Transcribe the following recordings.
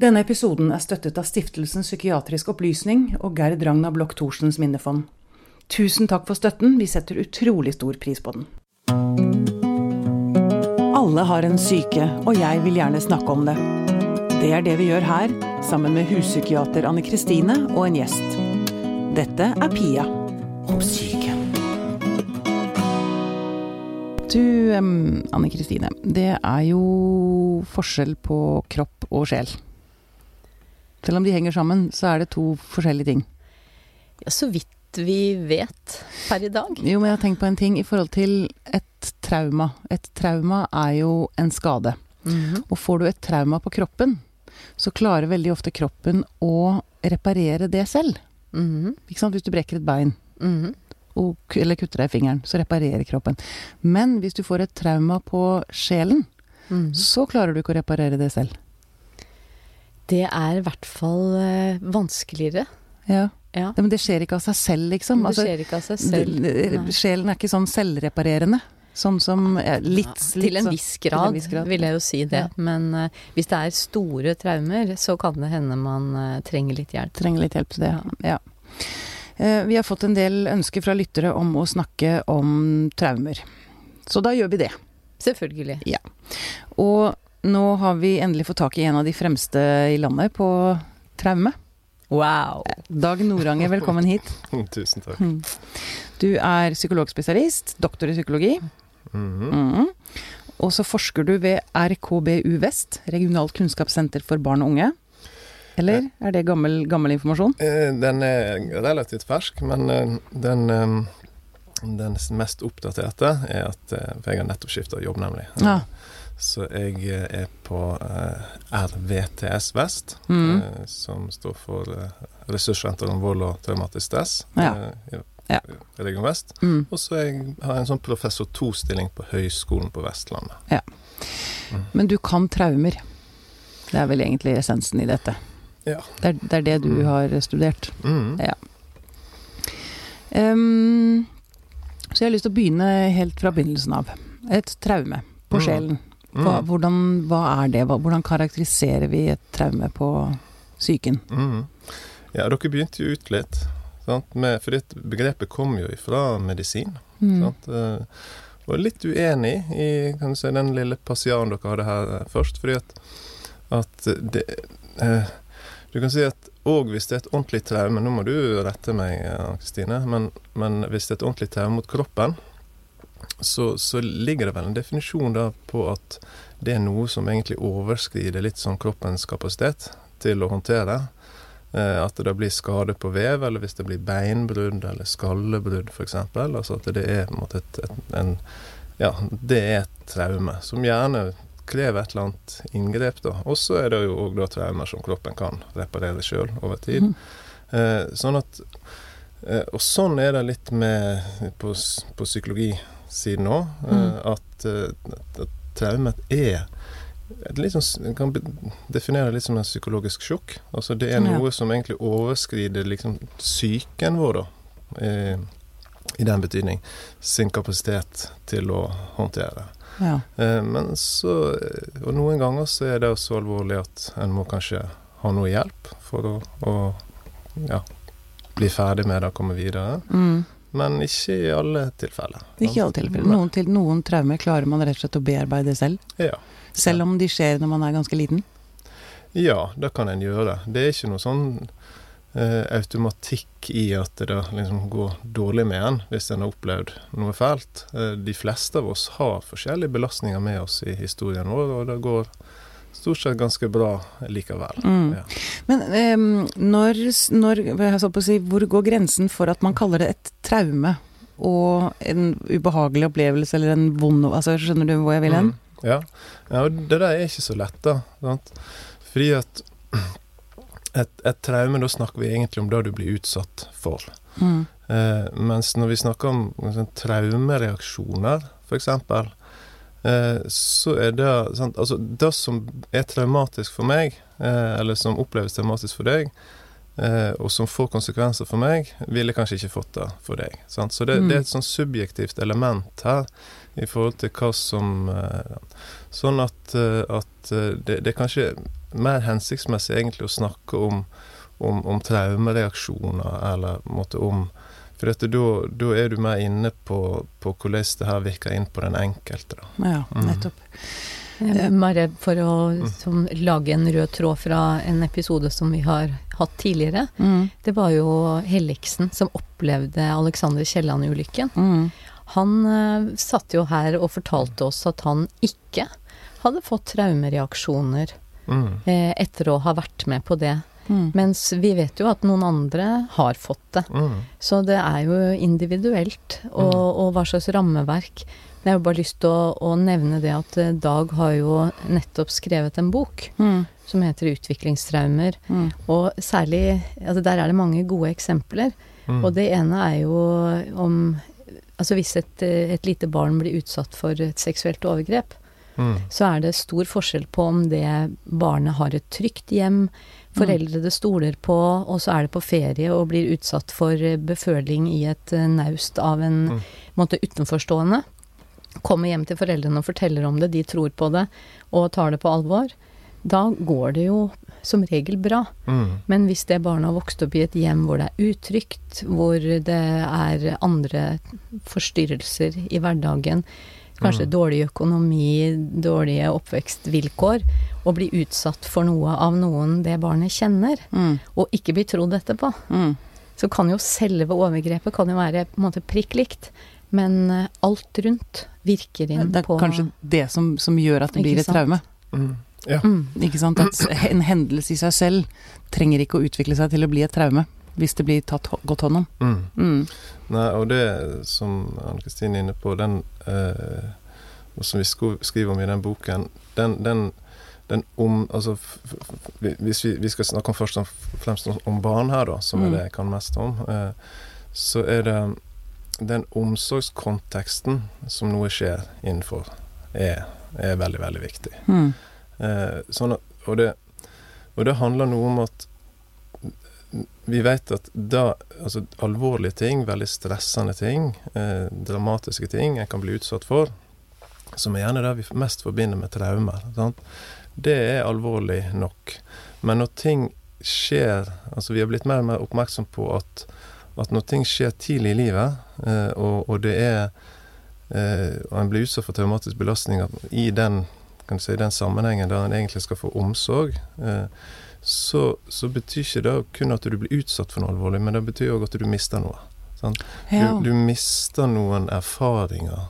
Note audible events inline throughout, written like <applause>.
Denne episoden er støttet av Stiftelsen psykiatrisk opplysning og Gerd Ragna Bloch Thorsens minnefond. Tusen takk for støtten, vi setter utrolig stor pris på den. Alle har en syke, og jeg vil gjerne snakke om det. Det er det vi gjør her, sammen med huspsykiater Anne Kristine og en gjest. Dette er Pia om syke. Du, Anne Kristine. Det er jo forskjell på kropp og sjel. Selv om de henger sammen, så er det to forskjellige ting. Ja, så vidt vi vet per i dag. Jo, men jeg har tenkt på en ting i forhold til et trauma. Et trauma er jo en skade. Mhm. Og får du et trauma på kroppen, så klarer veldig ofte kroppen å reparere det selv. Ikke sant? Hvis du brekker et bein, Mhm. og, eller kutter deg i fingeren, så reparerer kroppen. Men hvis du får et trauma på sjelen, Mhm. så klarer du ikke å reparere det selv. Det er i hvert fall eh, vanskeligere. Ja. Ja. Men det skjer ikke av seg selv, liksom. Det Altså, skjer ikke av seg selv. Nei. sjelen er ikke sånn selvreparerende. Sånn som ja, litt, Ja, til en sånn- viss en grad, vil jeg jo si det. Ja. Men uh, hvis det er store traumer, så kan det hende man uh, trenger litt hjelp. trenger litt hjelp til det. Ja. Uh, Vi har fått en del ønsker fra lyttere om å snakke om traumer. Så da gjør vi det. Selvfølgelig. Og nå har vi endelig fått tak i en av de fremste i landet på traume. Wow. Dag Noranger, velkommen hit. <laughs> Tusen takk. Du er psykologspesialist, doktor i psykologi. Mhm. Mhm. Og så forsker du ved RKBU Vest, Regionalt kunnskapssenter for barn og unge. Eller er det gammel, gammel informasjon? Eh, Den er relativt fersk, men eh, den, eh, den mest oppdaterte er at eh, For jeg har nettopp skifta jobb, nemlig. Ja. Så jeg eh, er på eh, RVTS Vest, mm. eh, som står for eh, Ressurssenter om vold og traumatisk stress Ja. i Ja. Region Vest. Mm. Og så har jeg en sånn professor to-stilling på Høgskolen på Vestlandet. Ja, Men du kan traumer. Det er vel egentlig essensen i dette. Ja. Det er det, er det du Mm. har studert. Mhm. Ja. Um, så jeg har lyst til å begynne helt fra begynnelsen av. Et traume på Mm. sjelen. Hva, Mhm. hvordan, hva er det? Hvordan karakteriserer vi et traume på psyken? Mm. Ja, dere begynte jo ut litt. Sant? Med, for dette begrepet kom jo ifra medisin. Mm. Sant? Eh, Og litt uenig i kan du si, den lille passiaren dere hadde her eh, først. Fordi at, at det eh, Du kan si at òg hvis det er et ordentlig traume Nå må du rette meg, eh, Kristine. Men, men hvis det er et ordentlig traume mot kroppen, så, så ligger det vel en definisjon da på at det er noe som egentlig overskrider litt sånn kroppens kapasitet til å håndtere. Eh, at det blir skade på vev, eller hvis det blir beinbrudd eller skallebrudd f.eks. Altså at det er en et, et, en Ja, det er et traume som gjerne krever et eller annet inngrep, da. Og så er det jo òg traumer som kroppen kan reparere sjøl over tid. Mhm. Eh, sånn at eh, Og sånn er det litt med på, på på psykologisiden òg, eh, Mm. at, eh, at, traumet er s- kan definere litt som en psykologisk sjokk. Altså det er noe som egentlig overskrider liksom psyken vår, da. I, I den betydning. Sin kapasitet til å håndtere. Ja. Eh, men så Og noen ganger så er det så alvorlig at en må kanskje ha noe hjelp for å, å ja, bli ferdig med det og komme videre. Mm. Men ikke i alle tilfeller. Ikke i alle tilfeller. Noen, til, noen traumer klarer man rett og slett å bearbeide selv. Ja. Selv om de skjer når man er ganske liten. ja, det kan en gjøre. Det er ikke noe sånn eh, automatikk i at det liksom går dårlig med en hvis en har opplevd noe fælt. Eh, de fleste av oss har forskjellige belastninger med oss i historien vår, og det går stort sett ganske bra likevel. Mm. Ja. Men um, når, når jeg så på å si, Hvor går grensen for at man kaller det et traume og en ubehagelig opplevelse eller en vond altså, Skjønner du hvor jeg vil hen? Mm. Ja. ja, det der er ikke så lett, da. Sant? Fordi at <clears throat> et, et traume, da snakker vi egentlig om det du blir utsatt for. Mm. Eh, mens når vi snakker om sånn, traumereaksjoner, f.eks., så er det sant? Altså, det som er traumatisk for meg, eh, eller som oppleves traumatisk for deg, eh, og som får konsekvenser for meg, ville kanskje ikke fått det for deg. Sant? Så det, Mm. det er et sånn subjektivt element her i forhold til hva som eh, Sånn at, eh, at eh, det, det er kanskje mer hensiktsmessig egentlig å snakke om, om, om traumereaksjoner, eller måte, om For da er du mer inne på, på, hvordan det her virker inn på den enkelte. Da. Ja, mm. nettopp. Mm. Bare for å som, lage en rød tråd fra en episode som vi har hatt tidligere. Mm. Det var jo Helliksen som opplevde Alexander Kielland-ulykken. Mm. Han uh, satt jo her og fortalte oss at han ikke hadde fått traumereaksjoner mm. eh, etter å ha vært med på det. Mm. Mens vi vet jo at noen andre har fått det. Mm. Så det er jo individuelt, og, mm. og, hva slags rammeverk. Jeg har bare lyst til å, å, nevne det at eh, Dag har jo nettopp skrevet en bok mm. som heter 'Utviklingstraumer'. Mm. Og særlig altså Der er det mange gode eksempler. Og det ene er jo om Altså hvis et, et lite barn blir utsatt for et seksuelt overgrep, mm. så er det stor forskjell på om det barnet har et trygt hjem, foreldre det stoler på, og så er det på ferie og blir utsatt for beføling i et eh, naust av en mm. måte utenforstående. Kommer hjem til foreldrene og forteller om det, de tror på det og tar det på alvor. Da går det jo som regel bra. Mm. Men hvis det barnet har vokst opp i et hjem hvor det er utrygt, hvor det er andre forstyrrelser i hverdagen, kanskje mm. dårlig økonomi, dårlige oppvekstvilkår, og bli utsatt for noe av noen det barnet kjenner, mm. og ikke bli trodd etterpå, mm. så kan jo selve overgrepet kan jo være på en måte prikk likt. Men eh, alt rundt virker inn på Det er kanskje det som, som gjør at det blir et traume. Mm. Ja. Mm. Ikke sant? At en hendelse i seg selv trenger ikke å utvikle seg til å bli et traume hvis det blir tatt godt hånd om. Mm. Mm. Nei, og det som Anne Kristine er inne på, den eh, og som vi skriver om i den boken, den, den, den om Altså, hvis vi, vi, skal snakke om først og fremst om barn her, da, som mm. er det jeg kan mest om, eh, så er det den omsorgskonteksten som noe skjer innenfor, er, er veldig, veldig viktig. Mm. Eh, sånn at, og, det, og det handler noe om at vi vet at da Altså alvorlige ting, veldig stressende ting, eh, dramatiske ting en kan bli utsatt for, som er gjerne det vi mest forbinder med traumer, det er alvorlig nok. Men når ting skjer Altså vi har blitt mer og mer oppmerksom på at, at når ting skjer tidlig i livet, eh, og, og, det er eh, Og en blir utsatt for traumatiske belastninger i den, si, den sammenhengen der en egentlig skal få omsorg, eh, så, så, betyr ikke det kun at du blir utsatt for noe alvorlig, men det betyr òg at du mister noe. Ja. Du, du, mister noen erfaringer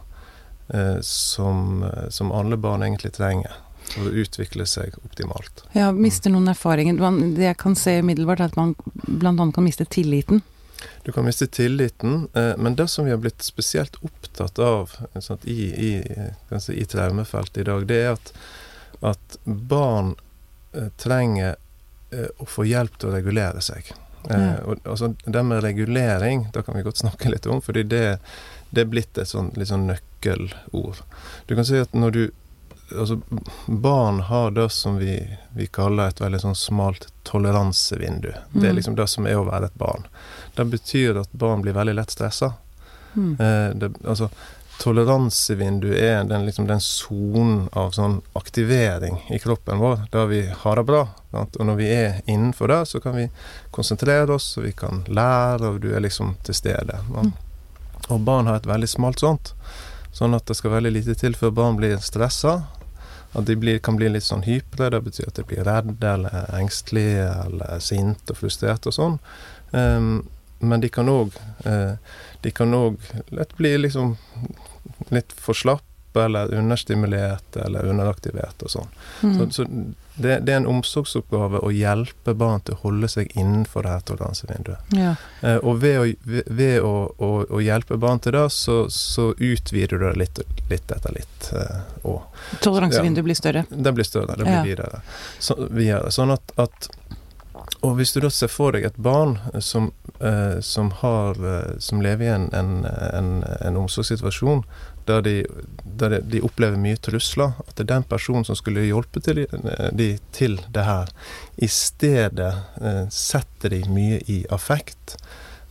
eh, som, eh, som, alle barn egentlig trenger for å utvikle seg optimalt. Ja, mister noen erfaringer. Det jeg kan se umiddelbart, er at man bl.a. kan miste tilliten. Du kan miste tilliten, eh, men det som vi har blitt spesielt opptatt av sant, i, i, si, i traumefeltet i dag, det er at, at barn eh, trenger Eh, å få hjelp til å regulere seg. Ja. Eh, og, altså, det med regulering, da kan vi godt <laughs> snakke litt om, fordi det, det er blitt et sånn, litt sånn nøkkelord. Du kan si at når du Altså, barn har det som vi, vi kaller et veldig sånn smalt toleransevindu. Mm. Det er mm. liksom det som er å være et barn. Det betyr at barn blir veldig lett stressa. Mm. Eh, det, altså, toleransevindu er den liksom den sonen av sånn aktivering i kroppen vår der vi har det bra. Sant? Og når vi er innenfor det, så kan vi konsentrere oss, og vi kan lære, og du er liksom til stede. Mm. og barn har et veldig smalt sånt. Sånn at det skal veldig lite til før barn blir stressa. At de blir, kan bli litt sånn hypre. Det betyr at de blir redde eller engstelige eller sinte og frustrerte og sånn. Um, men de kan òg òg lett bli liksom litt for slapp eller understimulert eller underaktivert og sånn. Mm. Så, så det, det, er en omsorgsoppgave å hjelpe barn til å holde seg innenfor det her toleransevinduet. Ja. Eh, og ved, å, ved å, å, å, hjelpe barn til det, så, så utvider du det litt, litt etter litt. Eh, Toleransevinduet ja, blir større? Det blir større. Det blir ja. videre. Så, videre. Sånn at, at og hvis du da ser for deg et barn som, eh, som, har, eh, som lever i en, en, en, en omsorgssituasjon der, de, der de, opplever mye trusler, at det er den personen som skulle hjelpe til de, de til det her, i stedet eh, setter de mye i affekt,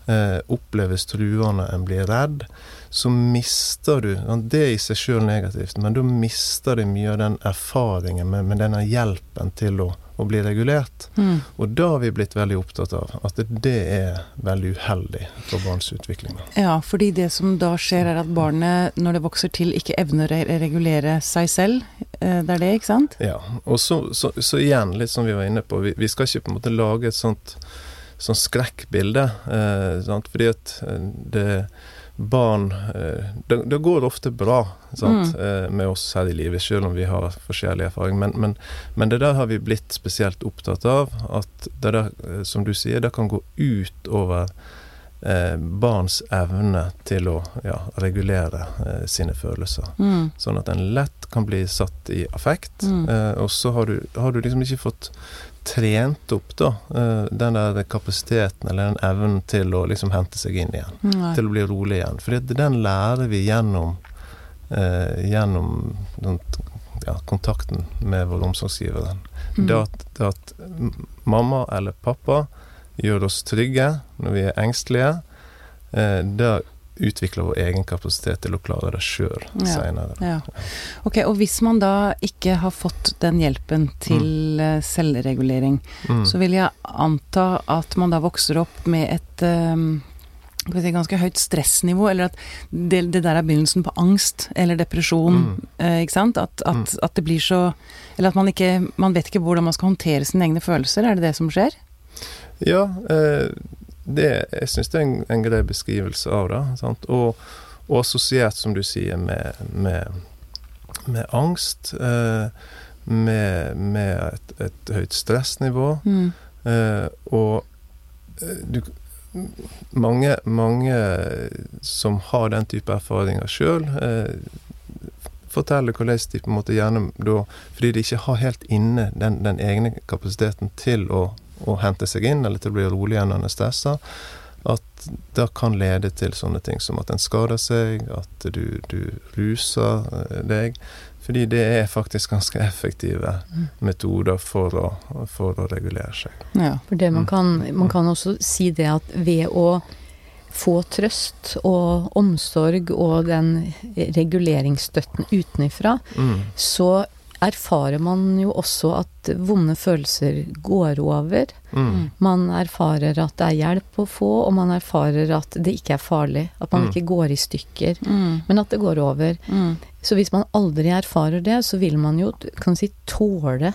eh, oppleves truende, en blir redd, så mister du Det er i seg sjøl negativt, men da mister de mye av den erfaringen med, med denne hjelpen til å å bli regulert. Mm. Og da har vi blitt veldig opptatt av at det er veldig uheldig for barns utvikling. Ja, fordi det som da skjer er at barnet, når det vokser til, ikke evner å regulere seg selv. Eh, Det er det, ikke sant? Ja, og så, så, så igjen, litt som vi var inne på, vi, vi skal ikke på en måte lage et sånt sånt skrekkbilde. Eh, sant? Fordi at eh, det barn eh, det, det går ofte bra sant? mm. med oss her i livet, selv om vi har forskjellig erfaring. Men, men, men det der har vi blitt spesielt opptatt av. At det der, eh, som du sier, det kan gå ut over eh, barns evne til å ja, regulere eh, sine følelser. Mm. Sånn at en lett kan bli satt i affekt. Mm. Eh, og så har du, har du liksom ikke fått trent opp da, eh, den der kapasiteten eller den evnen til å liksom hente seg inn igjen. Nei. Til å bli rolig igjen. For den lærer vi gjennom, eh, gjennom den, ja, kontakten med vår omsorgsgiver. Mm. Det at, det at mamma eller pappa gjør oss trygge når vi er engstelige, eh, det utvikler vår egen kapasitet til å klare det sjøl Ja. seinere. Ja. Ok, og hvis man da ikke har fått den hjelpen til mm. selvregulering, Mm. så vil jeg anta at man da vokser opp med et um, si, ganske høyt stressnivå, eller at det, det der er begynnelsen på angst eller depresjon. Mm. Eh, ikke sant? At, at, at det blir så Eller at man ikke Man vet ikke hvordan man skal håndtere sine egne følelser. Er det det som skjer? Ja, eh, det, jeg syns det er en, en grei beskrivelse av det. Sant? Og, og assosiert, som du sier, med, med, med angst. Eh, med, med et, et høyt stressnivå. Mm. Eh, og eh, du, mange, mange som har den type erfaringer sjøl, eh, forteller hvordan de på en måte gjerne da Fordi de ikke har helt inne den, den egne kapasiteten til å, å hente seg inn, eller til å bli rolig igjen når en er stressa, at det kan lede til sånne ting som at en skader seg, at du, du ruser eh, deg. Fordi det er faktisk ganske effektive Mm. metoder for å, for å regulere seg. Ja. For det man Mm. kan, man kan også si det at ved å få trøst og omsorg og den reguleringsstøtten utenifra, Mm. så erfarer man jo også at vonde følelser går over. Mm. Man erfarer at det er hjelp å få, og man erfarer at det ikke er farlig. At man Mm. ikke går i stykker, Mm. men at det går over. Mm. Så hvis man aldri erfarer det, så vil man jo kan si, tåle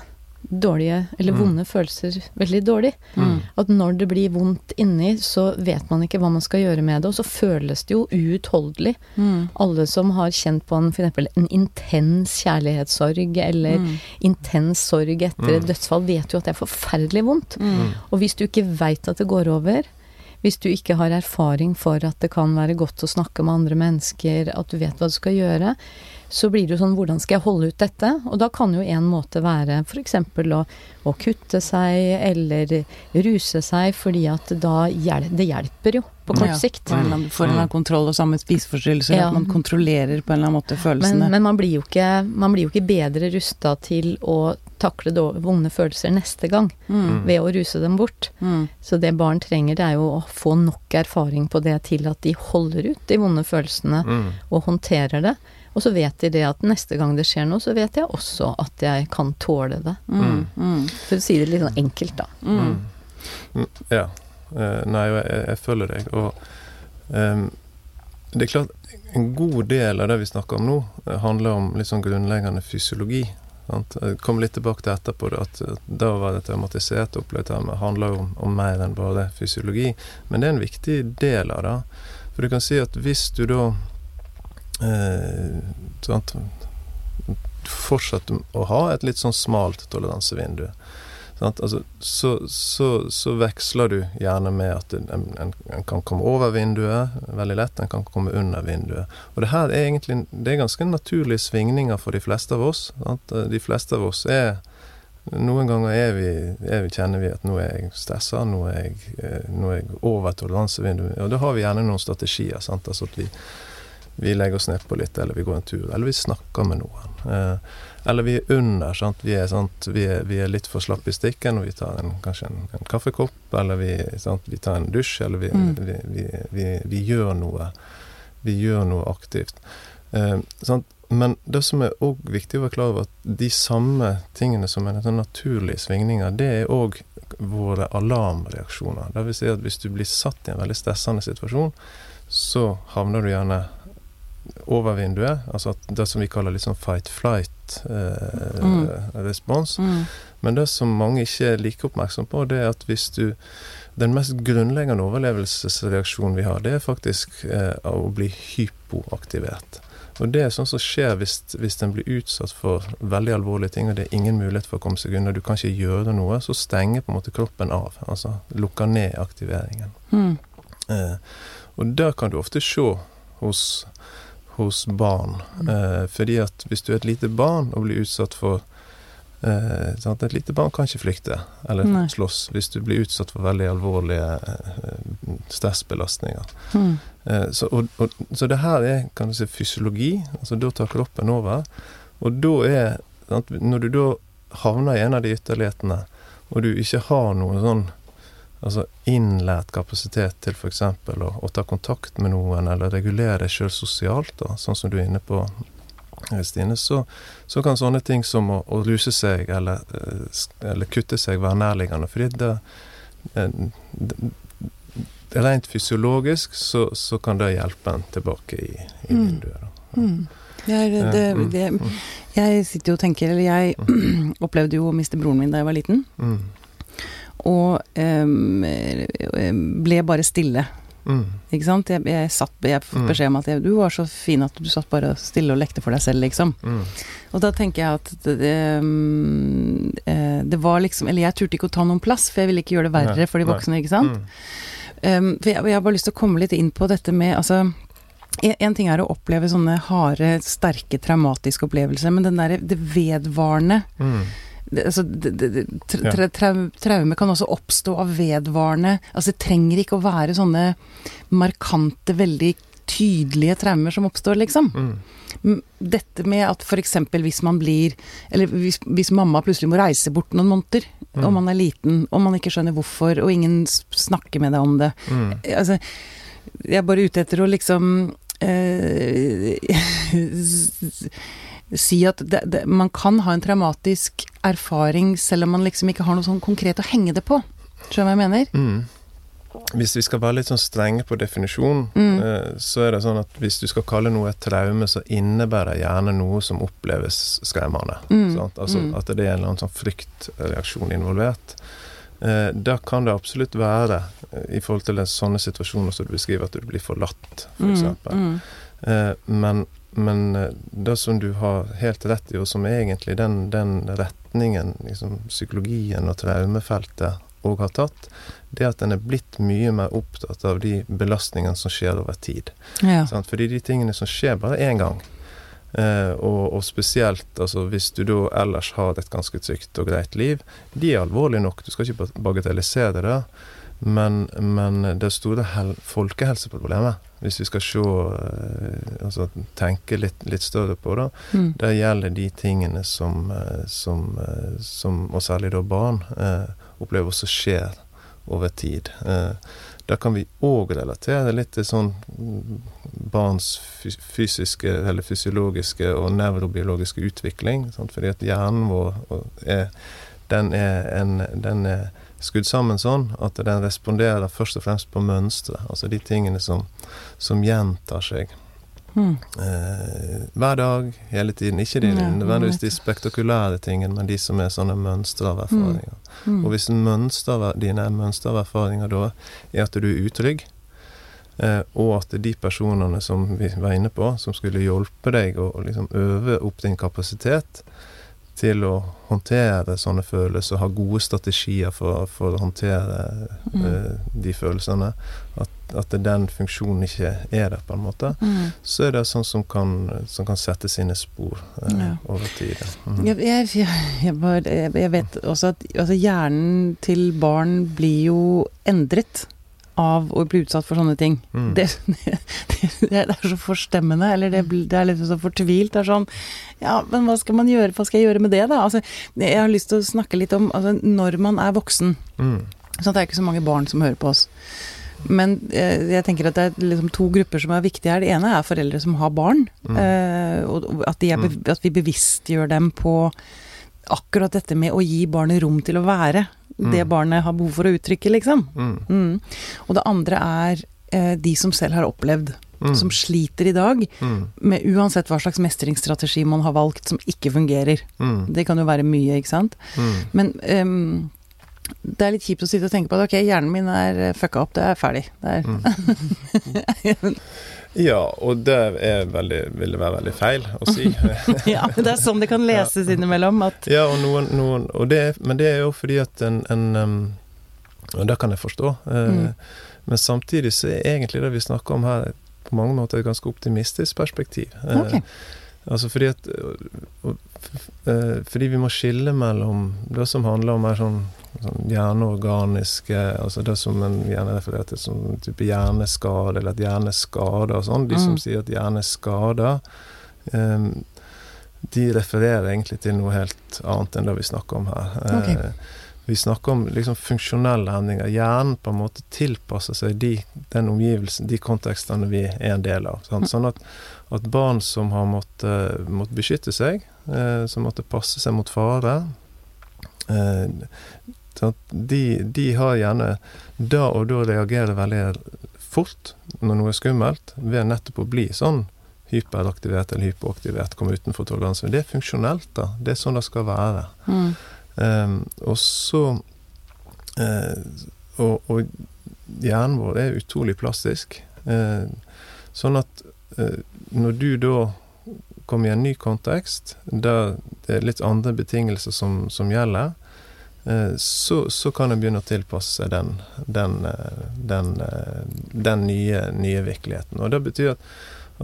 dårlige eller Mm. vonde følelser veldig dårlig. Mm. At når det blir vondt inni, så vet man ikke hva man skal gjøre med det, og så føles det jo uutholdelig. Mm. Alle som har kjent på en, for eksempel, en intens kjærlighetssorg eller Mm. intens sorg etter et Mm. dødsfall, vet jo at det er forferdelig vondt. Mm. Og hvis du ikke veit at det går over, hvis du ikke har erfaring for at det kan være godt å snakke med andre mennesker, at du vet hva du skal gjøre, så blir det jo sånn hvordan skal jeg holde ut dette? Og da kan jo en måte være f.eks. Å, å kutte seg eller ruse seg, fordi at da hjel det hjelper jo på kort Ja, sikt. Ja, en eller annen- For en eller annen kontroll og samme spiseforstyrrelser. Ja. At man kontrollerer på en eller annen måte følelsene. Men, men man, blir jo ikke, man blir jo ikke bedre rusta til å takle vonde følelser neste gang mm. ved å ruse dem bort. Mm. Så det barn trenger, det er jo å få nok erfaring på det til at de holder ut de vonde følelsene Mm. og håndterer det. Og så vet de det at neste gang det skjer noe, så vet jeg også at jeg kan tåle det. Mm. Mm. For å si det litt sånn enkelt, da. Mm. Mm, Ja. Eh, nei, jeg, jeg følger deg. Og um, det er klart, en god del av det vi snakker om nå, eh, handler om litt sånn grunnleggende fysiologi. Sant? Jeg kom litt tilbake til etterpå at at da var det traumatisert her, men handler jo om, om mer enn bare fysiologi. Men det er en viktig del av det. For du kan si at hvis du da eh, sant, fortsetter å ha et litt sånn smalt toleransevindu? Altså, så, så, så veksler du gjerne med at en, en, en kan komme over vinduet veldig lett, en kan komme under vinduet. Og det her er egentlig det er ganske naturlige svingninger for de fleste av oss. Sant? De fleste av oss er Noen ganger er vi, er vi, kjenner vi at nå er jeg stressa, nå er jeg, eh, nå er jeg over toleransevinduet. Og da har vi gjerne noen strategier. Sant? Altså at vi, vi legger oss nedpå litt, eller vi går en tur, eller vi snakker med noen. Eh, eller vi er under. Sant? Vi, er, sant? Vi, er, vi er litt for slappe i stikken, og vi tar en, kanskje en, en kaffekopp, eller vi, vi tar en dusj, eller vi, Mm. vi, gjør noe. Vi gjør noe aktivt. Eh, men det som er òg viktig å være klar over, at de samme tingene som er naturlige svingninger, det er òg våre alarmreaksjoner. Vil si at hvis du blir satt i en veldig stressende situasjon, så havner du gjerne over vinduet. Altså det som vi kaller liksom fight-flight-respons. Eh, mm. mm. Men det som mange ikke er like oppmerksom på, det er at hvis du Den mest grunnleggende overlevelsesreaksjonen vi har, det er faktisk eh, å bli hypoaktivert. Og det er sånn som skjer hvis, hvis en blir utsatt for veldig alvorlige ting, og det er ingen mulighet for å komme seg unna, du kan ikke gjøre noe, så stenger på en måte kroppen av. Altså lukker ned aktiveringen. Mm. Eh, og det kan du ofte se hos, hos barn. Eh, fordi at hvis du er et lite barn og blir utsatt for Eh, sant? et lite barn kan ikke flykte eller Nei. slåss hvis du blir utsatt for veldig alvorlige eh, stressbelastninger. Mm. Eh, så, og, og, så, det her er kan du si, fysiologi. altså Da tar kroppen over. Og da er sant, Når du da havner i en av de ytterlighetene, og du ikke har noen sånn altså innlært kapasitet til f.eks. Å, å ta kontakt med noen, eller regulere deg sjøl sosialt, da, sånn som du er inne på Stine, så, så, kan sånne ting som å, å luse seg eller, eh, eller, kutte seg være nærliggende. Fordi det, det, det Rent fysiologisk så, så, kan det hjelpe en tilbake i, i mm. vinduet. Mm. Jeg, det, mm. det, jeg, sitter jo og tenker Eller jeg <clears throat> opplevde jo å miste broren min da jeg var liten. Mm. Og um, ble bare stille Mm. Ikke sant? Jeg, jeg, satt, jeg fikk mm. beskjed om at jeg, du var så fin at du satt bare stille og lekte for deg selv, liksom. Mm. Og da tenker jeg at det, det, mm, eh, det, var liksom Eller jeg turte ikke å ta noen plass, for jeg ville ikke gjøre det verre Nei. for de voksne, ikke sant. Um, for jeg, jeg har bare lyst til å komme litt inn på dette med altså en, en ting er å oppleve sånne harde, sterke, traumatiske opplevelser, men den derre det vedvarende mm altså, tra, tra, traume kan også oppstå av vedvarende Altså det trenger ikke å være sånne markante, veldig tydelige traumer som oppstår, liksom. Mm. Dette med at f.eks. hvis man blir Eller hvis, hvis, mamma plutselig må reise bort noen måneder, mm. og man er liten, og man ikke skjønner hvorfor, og ingen snakker med deg om det mm. Altså, jeg er bare ute etter å liksom eh, <laughs> si at det, det, man kan ha en traumatisk erfaring selv om man liksom ikke har noe sånn konkret å henge det på. Skjønner du hva jeg mener? Mm. Hvis vi skal være litt sånn strenge på definisjon, mm. eh, så er det sånn at hvis du skal kalle noe et traume, så innebærer det gjerne noe som oppleves skremmende. Mm. Altså mm. at det er en eller annen sånn fryktreaksjon involvert. Eh, da kan det absolutt være, eh, i forhold til sånne situasjoner som du beskriver, at du blir forlatt, f.eks. For mm. mm. men men eh, det som du har helt rett i, og som egentlig den, den retningen liksom, psykologien og traumefeltet òg har tatt, det er at en er blitt mye mer opptatt av de belastningene som skjer over tid. Ja. Fordi de tingene som skjer bare én gang, eh, og, og, spesielt altså, hvis du da ellers har et ganske trygt og greit liv, de er alvorlige nok. Du skal ikke bagatellisere det. Men, men det store folkehelseproblemet, hvis vi skal se eh, altså tenke litt, litt større på det, mm. det gjelder de tingene som, eh, som, eh, som og særlig da barn, eh, opplever også skjer over tid. Eh, da kan vi òg relatere litt til sånn barns fysiske eller fysiologiske og nevrobiologiske utvikling. Sant? Fordi at hjernen vår er, den er, en, den er skrudd sammen sånn at den responderer først og fremst på mønstre. Altså de tingene som, som gjentar seg. Mm. Eh, hver dag, hele tiden. Ikke de, ja, nødvendigvis de spektakulære tingene, men de som er sånne mønstre av erfaringer. Mm. Mm. Og hvis mønster, dine mønstre av erfaringer da er at du er utrygg, eh, og at de personene som vi var inne på, som skulle hjelpe deg å liksom øve opp din kapasitet, til å håndtere sånne følelser, ha gode strategier for, for å håndtere mm. uh, de følelsene, at, at, den funksjonen ikke er der, på en måte, mm. så er det sånn som kan, som kan sette sine spor uh, ja. over tid. Mm. Jeg, jeg, jeg, jeg, vet også at altså hjernen til barn blir jo endret av å bli utsatt for sånne ting. Mm. Det, <laughs> det, det, er så forstemmende, eller det, det er litt så fortvilt. Det er sånn Ja, men hva skal man gjøre, hva skal jeg gjøre med det, da? Altså, jeg har lyst til å snakke litt om altså, når man er voksen. Mm. Sånn at det er ikke så mange barn som hører på oss. Men eh, jeg tenker at det er liksom to grupper som er viktige her. Det ene er foreldre som har barn. Mm. Eh, og at, er, bev- at vi bevisstgjør dem på akkurat dette med å gi barnet rom til å være det Mm. barnet har behov for å uttrykke, liksom. Mm. Mm. Og det andre er eh, de som selv har opplevd, Mm. som sliter i dag, Mm. med uansett hva slags mestringsstrategi man har valgt som ikke fungerer. Det kan jo være mye, ikke sant. Men um, det er litt kjipt å sitte og tenke på at ok, hjernen min er fucka opp, det er ferdig. Det er. <laughs> Ja, og det veldig, ville være veldig feil å si. <laughs> ja, det er sånn det kan leses innimellom. At, ja, og noen, noen og det, Men det er jo fordi at en, en Og det kan jeg forstå. eh, Mm. Men samtidig så er egentlig det vi snakker om her, på mange måter et ganske optimistisk perspektiv. Okay. Ok. Altså fordi at eh, Fordi vi må skille mellom det som handler om mer sånn, sånn hjerneorganiske Altså det som en gjerne refererer til som en type hjerneskade, eller at hjerne skader og sånn. De som Mm. sier at hjerne skader, um, de refererer egentlig til noe helt annet enn det vi snakker om her. Okay. Ok. Vi snakker om liksom funksjonelle endringer. Hjernen på en måte tilpasser seg de, den omgivelsen, de kontekstene vi er en del av. Sant? Sånn at, at barn som har måttet, måttet beskytte seg, eh, som måtte passe seg mot fare, eh, de, de har gjerne da og da reagerer veldig fort når noe er skummelt, ved nettopp å bli sånn hyperaktivert eller hypoaktivert, komme utenfor toleranse. Det er funksjonelt, da. Det er sånn det skal være. mm, og så eh, og, og hjernen vår er utrolig plastisk. Eh, sånn at eh, når du da kommer i en ny kontekst, der det er litt andre betingelser som, som gjelder, eh, så, så kan en begynne å tilpasse seg den, den, den, den nye, nye virkeligheten. Og det betyr at,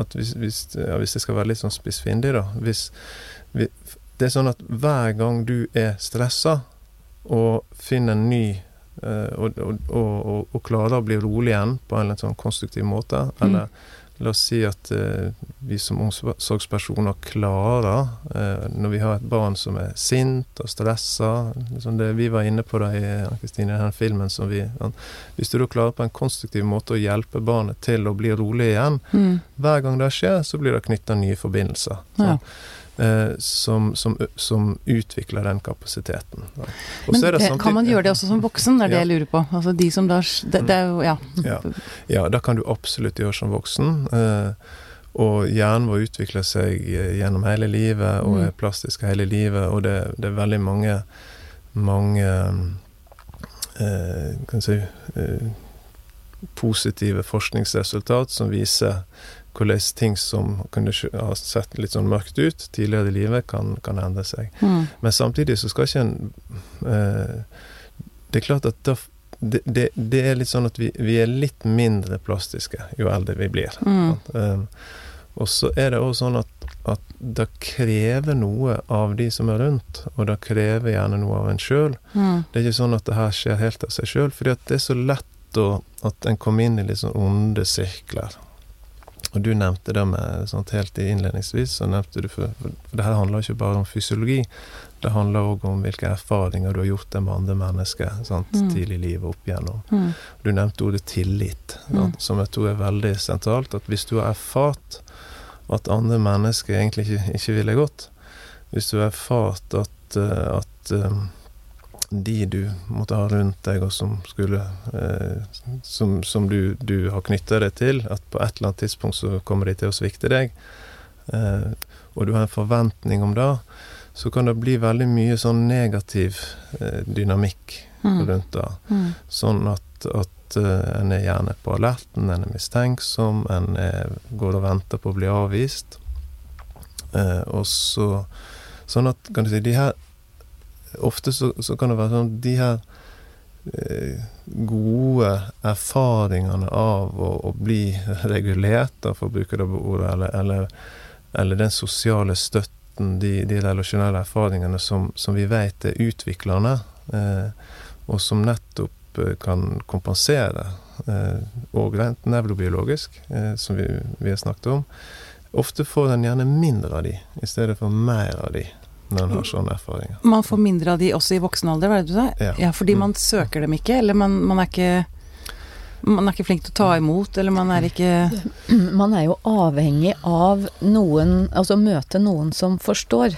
at hvis, hvis, ja, hvis det skal være litt sånn spissfindig, da hvis, vi, Det er sånn at hver gang du er stressa og finner en ny eh, og, og, og, og, klarer å bli rolig igjen på en litt sånn konstruktiv måte, eller La oss si at eh, vi som omsorgspersoner klarer, eh, når vi har et barn som er sint og stressa liksom Det vi var inne på da i Ann-Kristine, den filmen som vi Hvis du da klarer på en konstruktiv måte å hjelpe barnet til å bli rolig igjen mm, Hver gang det skjer, så blir det knytta nye forbindelser. Ja. Eh, som, som, som utvikler den kapasiteten. Men så det det, samtidig- kan man gjøre det også som voksen? Er det Ja. jeg lurer på. Altså de som da Det, det Ja. Ja. Ja, det kan du absolutt gjøre som voksen. Eh, og hjernen vår utvikler seg eh, gjennom hele livet og Mm. er plastisk hele livet. Og det, det er veldig mange mange eh, kan si, eh, positive forskningsresultat som viser hvordan ting som kunne ha sett litt sånn mørkt ut tidligere i livet, kan, kan endre seg. Mm, Men samtidig så skal ikke en eh, Det er klart at da, det, det, det er litt sånn at vi, vi er litt mindre plastiske jo eldre vi blir. mm? Um, og så er det også sånn at, at det krever noe av de som er rundt, og det krever gjerne noe av en sjøl. mm, Det er ikke sånn at det her skjer helt av seg sjøl, fordi det er så lett å, at en kommer inn i litt sånn onde sirkler. Og du nevnte det med sånt helt innledningsvis, så nevnte du for, for det her handler ikke bare om fysiologi, det handler òg om hvilke erfaringer du har gjort med andre mennesker sant, Mm. tidlig i livet opp igjennom. mm, Du nevnte ordet tillit, Mm. sant, som jeg tror er veldig sentralt. At hvis du har erfart at andre mennesker egentlig ikke, ikke ville godt, hvis du har erfart at, eh, at eh, de du måtte ha rundt deg, og som skulle eh, Som, som du, du har knytta deg til, at på et eller annet tidspunkt så kommer de til å svikte deg, eh, og du har en forventning om det, så kan det bli veldig mye sånn negativ eh, dynamikk mm, rundt det. mm, Sånn at, at eh, en er gjerne på alerten, en er mistenksom, en er, går og venter på å bli avvist. Eh, og så Sånn at kan du si, de her Ofte så, så kan det være sånn de her eh, gode erfaringene av å, å bli <laughs> regulert, for å bruke det ordet, eller, eller, eller den sosiale støtten, de, de relasjonelle erfaringene som, som vi vet er utviklende, eh, og som nettopp eh, kan kompensere, eh, og rent nevrobiologisk, eh, som vi, vi har snakket om. Ofte får en gjerne mindre av de, i stedet for mer av de, når en har sånne erfaringer. Man får mindre av de også i voksen alder, var det du sa? Ja. fordi Mm. man søker dem ikke, eller man, man er ikke Man er ikke flink til å ta imot, eller man er ikke <clears throat> Man er jo avhengig av noen Altså møte noen som forstår.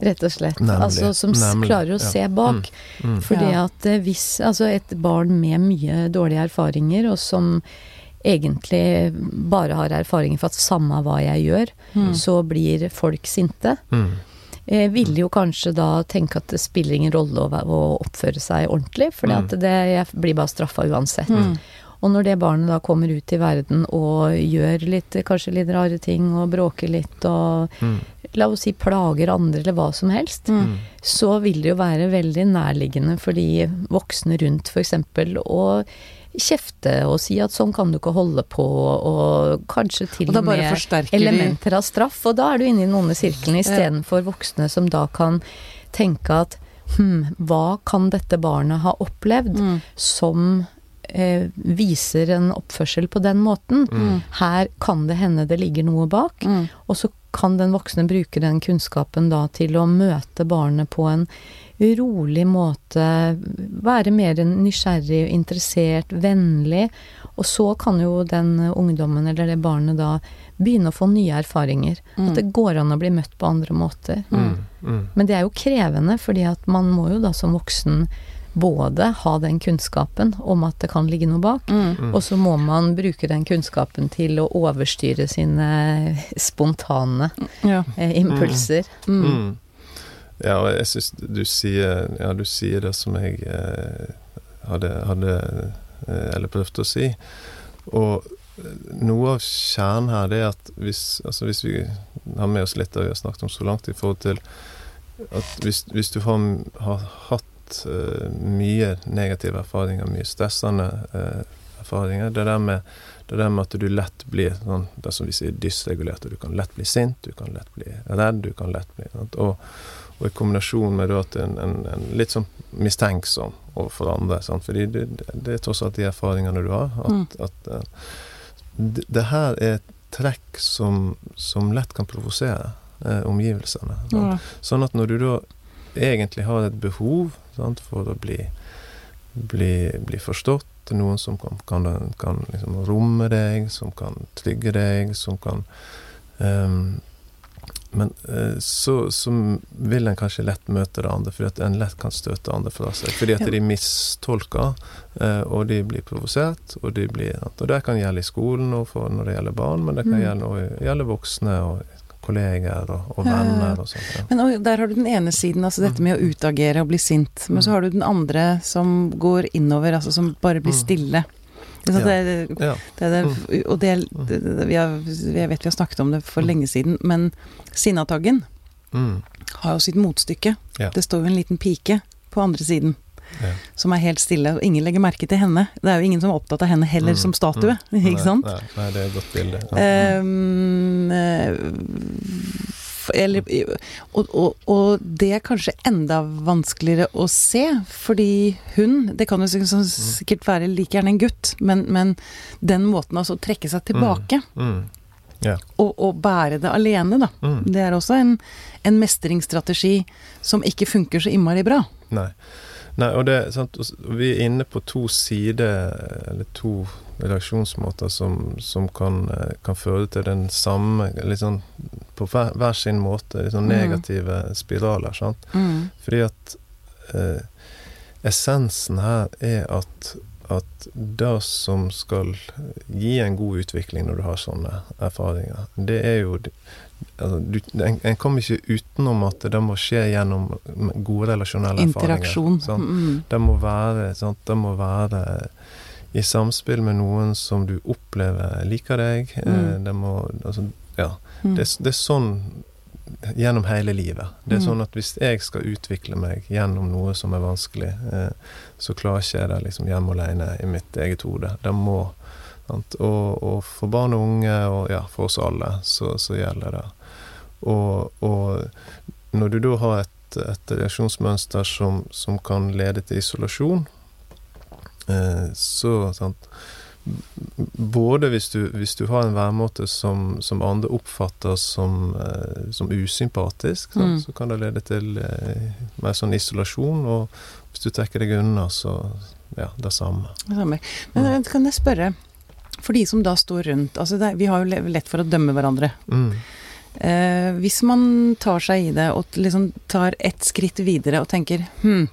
Rett og slett. Nemlig, altså Som nemlig, klarer å ja. se bak. Mm. Fordi Ja. at eh, hvis Altså et barn med mye dårlige erfaringer, og som egentlig bare har erfaringer for at samme hva jeg gjør, Mm. så blir folk sinte. Mm. Jeg ville jo kanskje da tenke at det spiller ingen rolle å, å oppføre seg ordentlig, for Mm. det, jeg blir bare straffa uansett. Mm. Og når det barnet da kommer ut i verden og gjør litt, kanskje litt rare ting, og bråker litt, og Mm. la oss si plager andre, eller hva som helst, Mm. så vil det jo være veldig nærliggende for de voksne rundt f.eks. å kjefte og si at sånn kan du ikke holde på, og kanskje til Og med elementer av straff. Og da er du inne i den onde sirkelen istedenfor voksne som da kan tenke at hm, hva kan dette barnet ha opplevd Mm. som eh, viser en oppførsel på den måten? Mm. Her kan det hende det ligger noe bak. Mm. Og så kan den voksne bruke den kunnskapen da til å møte barnet på en rolig måte, være mer nysgjerrig, interessert, vennlig. Og så kan jo den ungdommen eller det barnet da begynne å få nye erfaringer. Mm. At det går an å bli møtt på andre måter. Mm. Mm. Men det er jo krevende, fordi at man må jo da som voksen både ha den kunnskapen om at det kan ligge noe bak, Mm. og så må man bruke den kunnskapen til å overstyre sine spontane Ja. eh, impulser. Mm. Ja, og jeg syns du Ja, du sier det som jeg eh, hadde, hadde eh, Eller prøvde å si. Og noe av kjernen her, det er at hvis, altså hvis vi har med oss litt av det vi har snakket om så langt, i forhold til at hvis, hvis du har, har hatt eh, mye negative erfaringer, mye stressende eh, erfaringer Det der med det der med at du lett blir sånn, det som vi sier, dysregulert. og Du kan lett bli sint, du kan lett bli redd, du kan lett bli sant? Og, og i kombinasjon med at en, en, en litt sånn mistenksom overfor andre. Sant? Fordi det, det, er tross alt de erfaringene du har. At, at eh, det, det her er et trekk som, som lett kan provosere eh, omgivelsene. Ja. Sånn at når du da egentlig har et behov sant, for å bli, bli, bli forstått, noen som kan, kan, kan liksom romme deg, som kan trygge deg, som kan ehm, Men eh, så, så vil en kanskje lett møte det andre, fordi at en lett kan støte andre fra seg. Fordi at de mistolker, eh, og de blir provosert, og de blir Og det kan gjelde i skolen og når det gjelder barn, men det kan Mm. gjelde, gjelde voksne og kolleger og, og venner og sånt. Ja. Men og, der har du den ene siden, altså dette med å utagere og bli sint. Men så har du den andre som går innover, altså som bare blir Mm. stille. Det, det, det, og det, det, vi har, Jeg vet vi har snakket om det for Mm. lenge siden, men Sinnataggen Mm. har jo sitt motstykke. Det står jo en liten pike på andre siden. Ja. Som er helt stille, og ingen legger merke til henne. Det er jo ingen som er opptatt av henne heller Mm, som statue, mm. ikke sant? Nei, nei, nei, det er et godt bilde. Ja. Um, eller, og, og, og det er kanskje enda vanskeligere å se, fordi hun Det kan jo sikkert- være like gjerne en gutt, men, men den måten altså å trekke seg tilbake Mm. og, og bære det alene, da. Mm. Det er også en, en mestringsstrategi som ikke funker så innmari bra. Nei. Nei, og det, sant, vi er inne på to sider, eller to reaksjonsmåter som, som kan, eh, kan føre til den samme sånn På hver, hver sin måte, sånn Mm. negative spiraler. Sant? Fordi at eh, essensen her er at, at det som skal gi en god utvikling når du har sånne erfaringer, det er jo altså, du, en, en kommer ikke utenom at det må skje gjennom gode relasjonelle Interaksjon. erfaringer. Sant? Mm. Det må være, sånn, Det må være i samspill med noen som du opplever liker deg. Eh, Mm. det må altså, Ja. Mm. Det, det er sånn gjennom hele livet. Det er Mm. sånn at hvis jeg skal utvikle meg gjennom noe som er vanskelig, eh, så klarer ikke jeg det liksom hjemme alene i mitt eget hode. Det må? Og, og for barn og unge, og ja, for oss alle, så, så gjelder det. Og, og når du da har et, et reaksjonsmønster som, som kan lede til isolasjon, så sant, både hvis du, hvis du har en væremåte som, som andre oppfatter som, eh, som usympatisk, Mm. så kan det lede til eh, mer sånn isolasjon. Og hvis du trekker deg unna, så, ja, det samme. Det samme. Men mm. kan jeg spørre, for de som da står rundt altså det, Vi har jo lett for å dømme hverandre. Mm. Eh, hvis man tar seg i det og liksom tar ett skritt videre og tenker hm,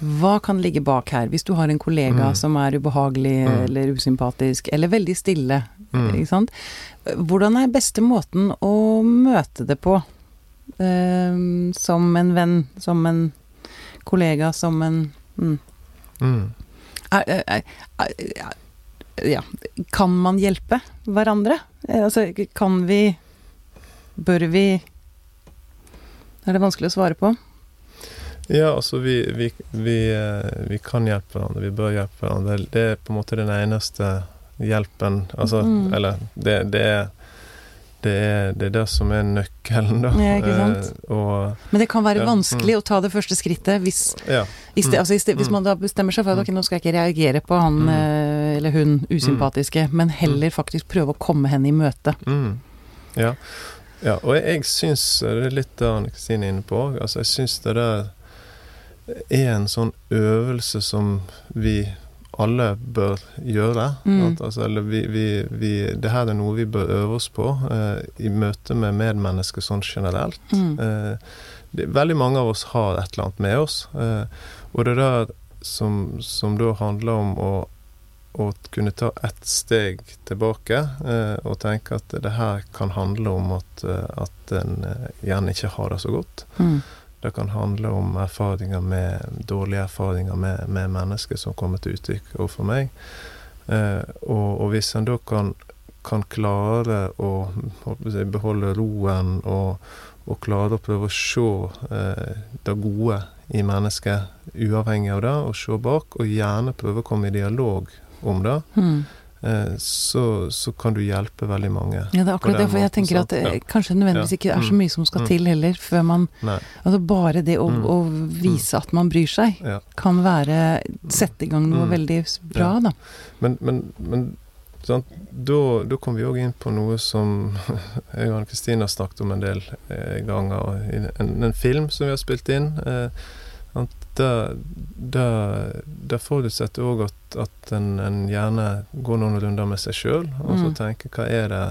hva kan ligge bak her? Hvis du har en kollega Mm. som er ubehagelig Mm. eller usympatisk, eller veldig stille, Mm. ikke sant. Hvordan er beste måten å møte det på? Eh, som en venn, som en kollega, som en mm. Mm. er, er, er, Ja, kan man hjelpe hverandre? Eh, Altså, kan vi Bør vi Er det vanskelig å svare på? Ja, altså vi, vi, vi, eh, vi kan hjelpe hverandre, vi bør hjelpe hverandre. Det er på en måte den eneste hjelpen Altså, Mm. eller det, det er det er, det er det som er nøkkelen, da. Ja, ikke sant? Eh, og Men det kan være Ja, vanskelig å ta det første skrittet hvis, ja. Mm. altså i sted, hvis Mm. man da bestemmer seg for at ok, nå skal jeg ikke reagere på han Mm. eh, eller hun usympatiske, men heller faktisk prøve å komme henne i møte. Mm. Ja. ja. Og jeg, jeg syns Det er litt det Anne Kristine er inne på. Altså, jeg syns det der er en sånn øvelse som vi alle bør gjøre. Mm. Altså, eller vi, vi, vi, det her er noe vi bør øve oss på eh, i møte med medmennesker sånn generelt. Mm. Eh, det, veldig mange av oss har et eller annet med oss. Eh, og det der som, som da handler om å, å kunne ta ett steg tilbake eh, og tenke at det her kan handle om at, eh, at en eh, gjerne ikke har det så godt. Mm. Det kan handle om erfaringer med dårlige erfaringer med, med mennesker som kommer til uttrykk overfor meg. Eh, og, og hvis en da kan, kan klare å beholde roen og, og klare å prøve å se eh, det gode i mennesket uavhengig av det, og se bak, og gjerne prøve å komme i dialog om det, Mm. Eh, så, så kan du hjelpe veldig mange. Ja, det er akkurat det, for jeg tenker at det Ja. kanskje nødvendigvis ikke er så Mm. mye som skal Mm. til heller, før man Nei. Altså bare det å, Mm. å vise at man bryr seg, Ja. kan være Sette i gang noe Mm. veldig bra, Ja. da. Men, men, men sant? Da, da kom vi òg inn på noe som <laughs> jeg og Anne-Kristine har snakket om en del eh, ganger. i En, en film som vi har spilt inn. Eh? Det, det, det forutsetter òg at, at en, en gjerne går noen runder med seg sjøl, og så Mm. tenker hva er det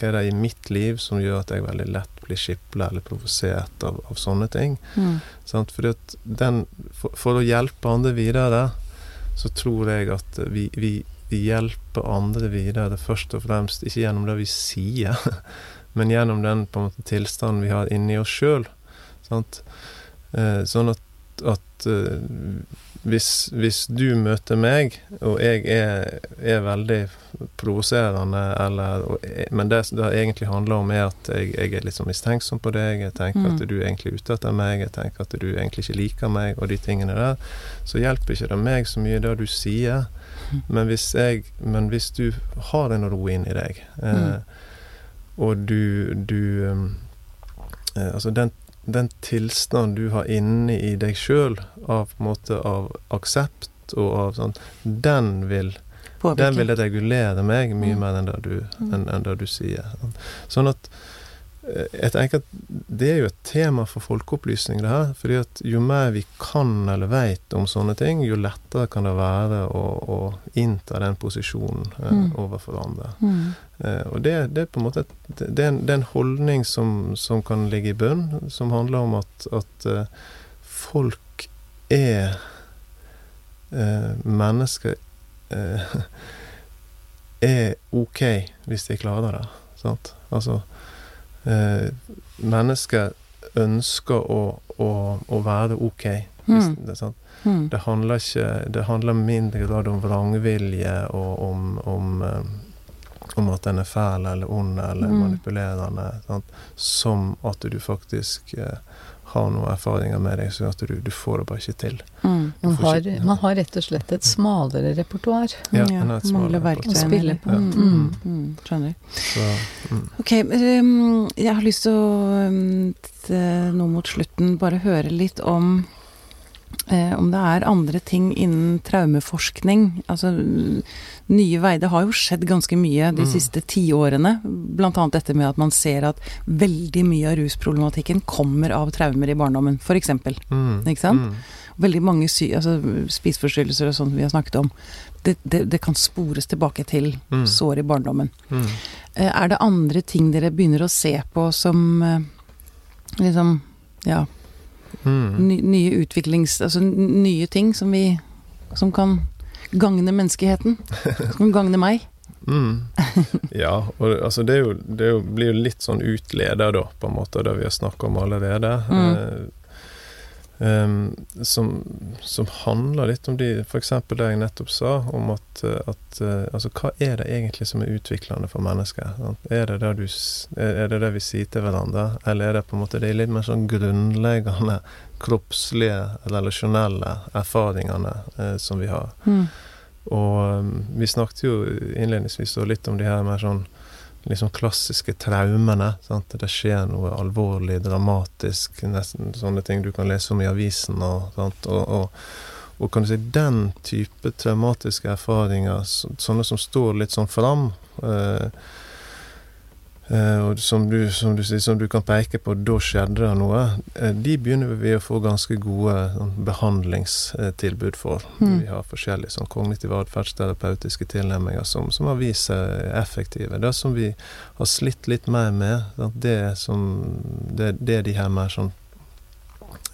hva er det i mitt liv som gjør at jeg veldig lett blir skipla eller provosert av, av sånne ting? Mm. Sant? Fordi at den, for, for å hjelpe andre videre, så tror jeg at vi, vi, vi hjelper andre videre først og fremst ikke gjennom det vi sier, <laughs> men gjennom den på en måte tilstanden vi har inni oss sjøl. Eh, sånn at, at eh, hvis, hvis du møter meg, og jeg er, er veldig provoserende, eller og Men det det egentlig handler om, er at jeg, jeg er litt sånn mistenksom på deg. Jeg tenker Mm. at du er egentlig ute etter meg. Jeg tenker at du egentlig ikke liker meg, og de tingene der. Så hjelper ikke det meg så mye det du sier. <laughs> Men hvis, jeg, men hvis du har en ro inni deg, eh, Mm. og du, du eh, Altså den, den tilstanden du har inni i deg sjøl, av på en måte av aksept og av sånn, den vil den vil regulere meg mye Mm. mer enn det du, Mm. en, enn det du sier. Sånn at jeg tenker at det er jo et tema for folkeopplysning, det her. fordi at jo mer vi kan eller vet om sånne ting, jo lettere kan det være å, å innta den posisjonen eh, Mm. overfor andre. Mm. Eh, og det, det er på en måte et, det, det, er en, det er en holdning som, som kan ligge i bunn, som handler om at, at eh, folk er eh, Mennesker eh, <laughs> er ok hvis de klarer det. Sant? Altså eh, Mennesker ønsker å, å, å være ok. Mm. det? Mm. Det handler ikke Det handler mindre grad om vrangvilje og om, om, eh, om at den er fæl eller ond eller Mm. manipulerende. Sant? Som at du faktisk eh, har noen erfaringer med deg, så at du, du får det bare ikke til. Mm. Man har, ikke- man har rett og slett et smalere repertoar. Ja, Ja, mangler verktøy. Å spille på. Mm. Mm. Mm. Skjønner. Så, mm. Ok, um, jeg har lyst til å um, nå mot slutten bare høre litt om eh, om det er andre ting innen traumeforskning. Altså nye veier. Det har jo skjedd ganske mye de mm. siste tiårene. Annet dette med at man ser at veldig mye av rusproblematikken kommer av traumer i barndommen, f.eks. Mm. Ikke sant? Mm. Veldig mange altså, spiseforstyrrelser og sånt vi har snakket om. Det, det, det kan spores tilbake til mm. sår i barndommen. Mm. Eh, er det andre ting dere begynner å se på som eh, liksom ja mm. ny, nye utviklings... Altså nye ting som vi Som kan gagne menneskeheten. Som gagne meg. Mm. Ja, og altså det, jo, det jo, blir jo litt sånn utleder, da, på en måte, det vi har snakka om allerede. Mm. Eh, Um, som, som, handler litt om de F.eks. det jeg nettopp sa, om at, at uh, Altså, hva er det egentlig som er utviklende for mennesker? Er det det, du, er det det vi sier til hverandre, eller er det på en måte de litt mer sånn grunnleggende <laughs> kroppslige, relasjonelle erfaringene uh, som vi har? Mm. Og um, vi snakket jo innledningsvis litt om de her mer sånn liksom klassiske traumene. Sant? Det skjer noe alvorlig, dramatisk, nesten sånne ting du kan lese om i avisen. Og, og, og, og kan du si den type traumatiske erfaringer, sånne som står litt sånn fram, eh, og som du, som, du, som du, kan peke på, da skjedde det noe. Eh, de begynner vi å få ganske gode sånn, behandlingstilbud for. Mm. Vi har forskjellige sånn, kognitive atferdsterapeutiske tilnærminger som, som, har vist seg effektive. Det som vi har slitt litt mer med, det, som, det, det er de her mer sånn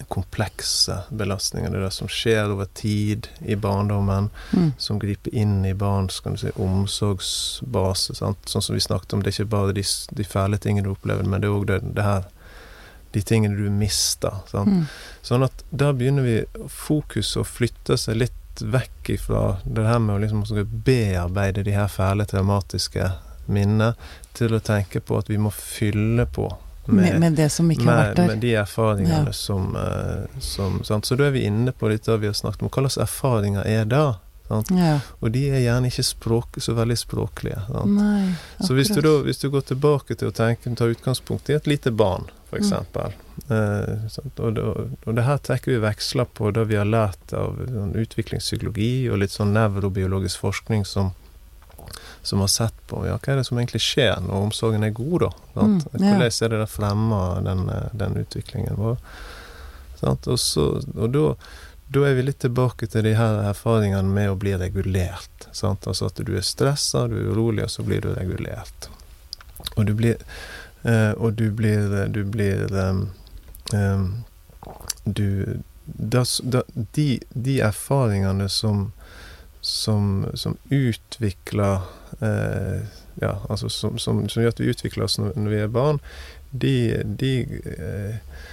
komplekse belastninger. Det er det som skjer over tid i barndommen, mm. som griper inn i barns kan du si, omsorgsbase. Sant? Sånn som vi snakket om, det er ikke bare de, de fæle tingene du opplever, men det er òg det, det, her de tingene du mister. Mm. Sånn at da begynner vi fokuset å flytte seg litt vekk ifra det her med å liksom bearbeide de her fæle traumatiske minnene, til å tenke på at vi må fylle på med, med, det som ikke med, har vært der. Med de erfaringene ja. som, uh, som Så da er vi inne på litt det vi har snakket om. Hva slags erfaringer er det? Ja. Og de er gjerne ikke språk, så veldig språklige. Nei, så hvis du, da, hvis du går tilbake til å tenke, ta utgangspunkt i et lite barn, f.eks. Mm. Eh, og, og, og, det her trekker vi veksler på det vi har lært av sånn, utviklingspsykologi og litt sånn nevrobiologisk forskning som som har sett på ja, hva er det som egentlig skjer når omsorgen er god, da. Mm, ja. Hvordan er det det fremmer den, den utviklingen vår? Sant? Og, så, og da, da, er vi litt tilbake til de her erfaringene med å bli regulert. Sant? Altså at du er stressa, du er urolig, og så blir du regulert. Og du blir eh, Og du blir Du blir um, du das, da, de, de erfaringene som som, som utvikler eh, Ja, altså som, som, som, gjør at vi utvikler oss når, når vi er barn, de, de, eh,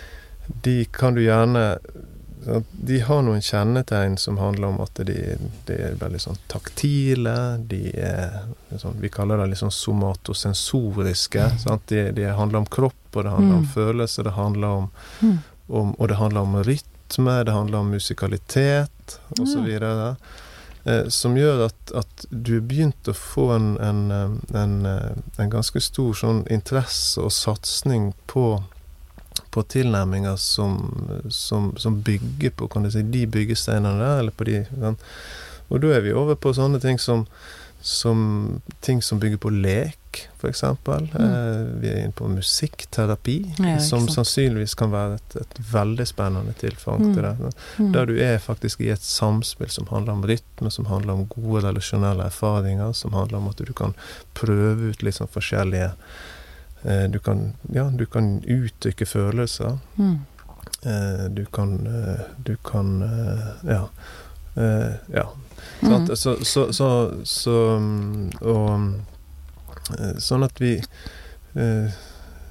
de kan du gjerne de har noen kjennetegn som handler om at de, de er veldig sånn taktile. De er sånn, Vi kaller det litt sånn somatosensoriske. Mm. De, de, handler om kropp, og det handler mm. om følelse, det handler om, mm. om, Og det handler om rytme, det handler om musikalitet, osv. Mm eh, som gjør at, at du begynt å få en, en, en, eh, en ganske stor sånn interesse og satsing på, på tilnærminger som, som, som, bygger på kan du si, de byggesteinene der, eller på de. Og da er vi over på sånne ting som som ting som bygger på lek, f.eks. Mm. Eh, vi er inne på musikkterapi, ja, som sannsynligvis kan være et, et veldig spennende tilfang mm. til det. Mm. Der du er faktisk i et samspill som handler om rytme, som handler om gode relasjonelle erfaringer, som handler om at du kan prøve ut litt sånn forskjellige eh, du, kan, ja, du kan uttrykke følelser. Mm. Eh, du kan eh, Du kan eh, Ja. Eh, ja Mm. Så, så, så, så, og eh, Sånn at vi eh,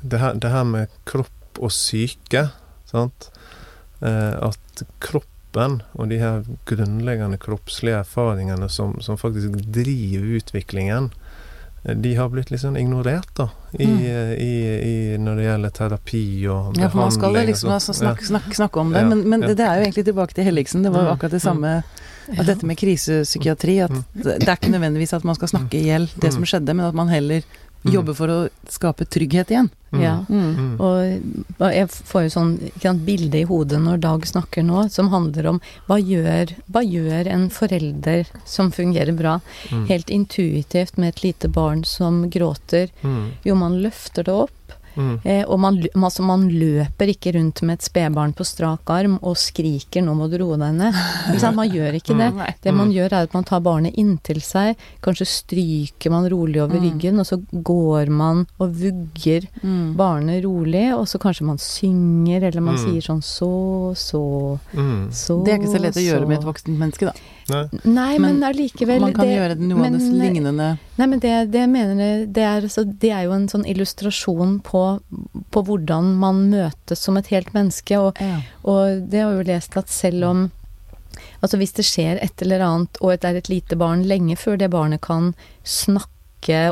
det her, det her, med kropp og syke, sant eh, At kroppen og de her grunnleggende kroppslige erfaringene som, som faktisk driver utviklingen, de har blitt litt sånn ignorert, da, i, mm. i, i, når det gjelder terapi og behandling. Ja, for man skal liksom altså, snakke, snakke, snakke, om det, ja, men, men ja. det er jo egentlig tilbake til Helligsen. Det var jo mm. akkurat det samme at dette med krisepsykiatri, at mm. det er ikke nødvendigvis at man skal snakke i hjel det som mm. skjedde, men at man heller jobber for å skape trygghet igjen. Ja. Mm. Og og jeg får jo sånn ikke sant, bilde i hodet når Dag snakker nå, som handler om hva gjør, hva gjør en forelder som fungerer bra, Mm. helt intuitivt med et lite barn som gråter? Mm. Jo, man løfter det opp. Mm. Eh, og man, altså man løper ikke rundt med et spedbarn på strak arm og skriker 'nå må du roe deg ned'. Man gjør ikke <laughs> det. Det man Mm. gjør, er at man tar barnet inntil seg, kanskje stryker man rolig over Mm. ryggen, og så går man og vugger Mm. barnet rolig, og så kanskje man synger, eller man Mm. sier sånn så, så, Mm. så Det er ikke så lett å gjøre med et voksent menneske, da. Nei. Nei, men, Men allikevel Man kan det, gjøre noe av det lignende Nei, men det, det mener jeg, det er, så, det er jo en sånn illustrasjon på, på hvordan man møtes som et helt menneske, og, ja. og det har jo lest at selv om Altså hvis det skjer et eller annet, og det er et lite barn lenge før det barnet kan snakke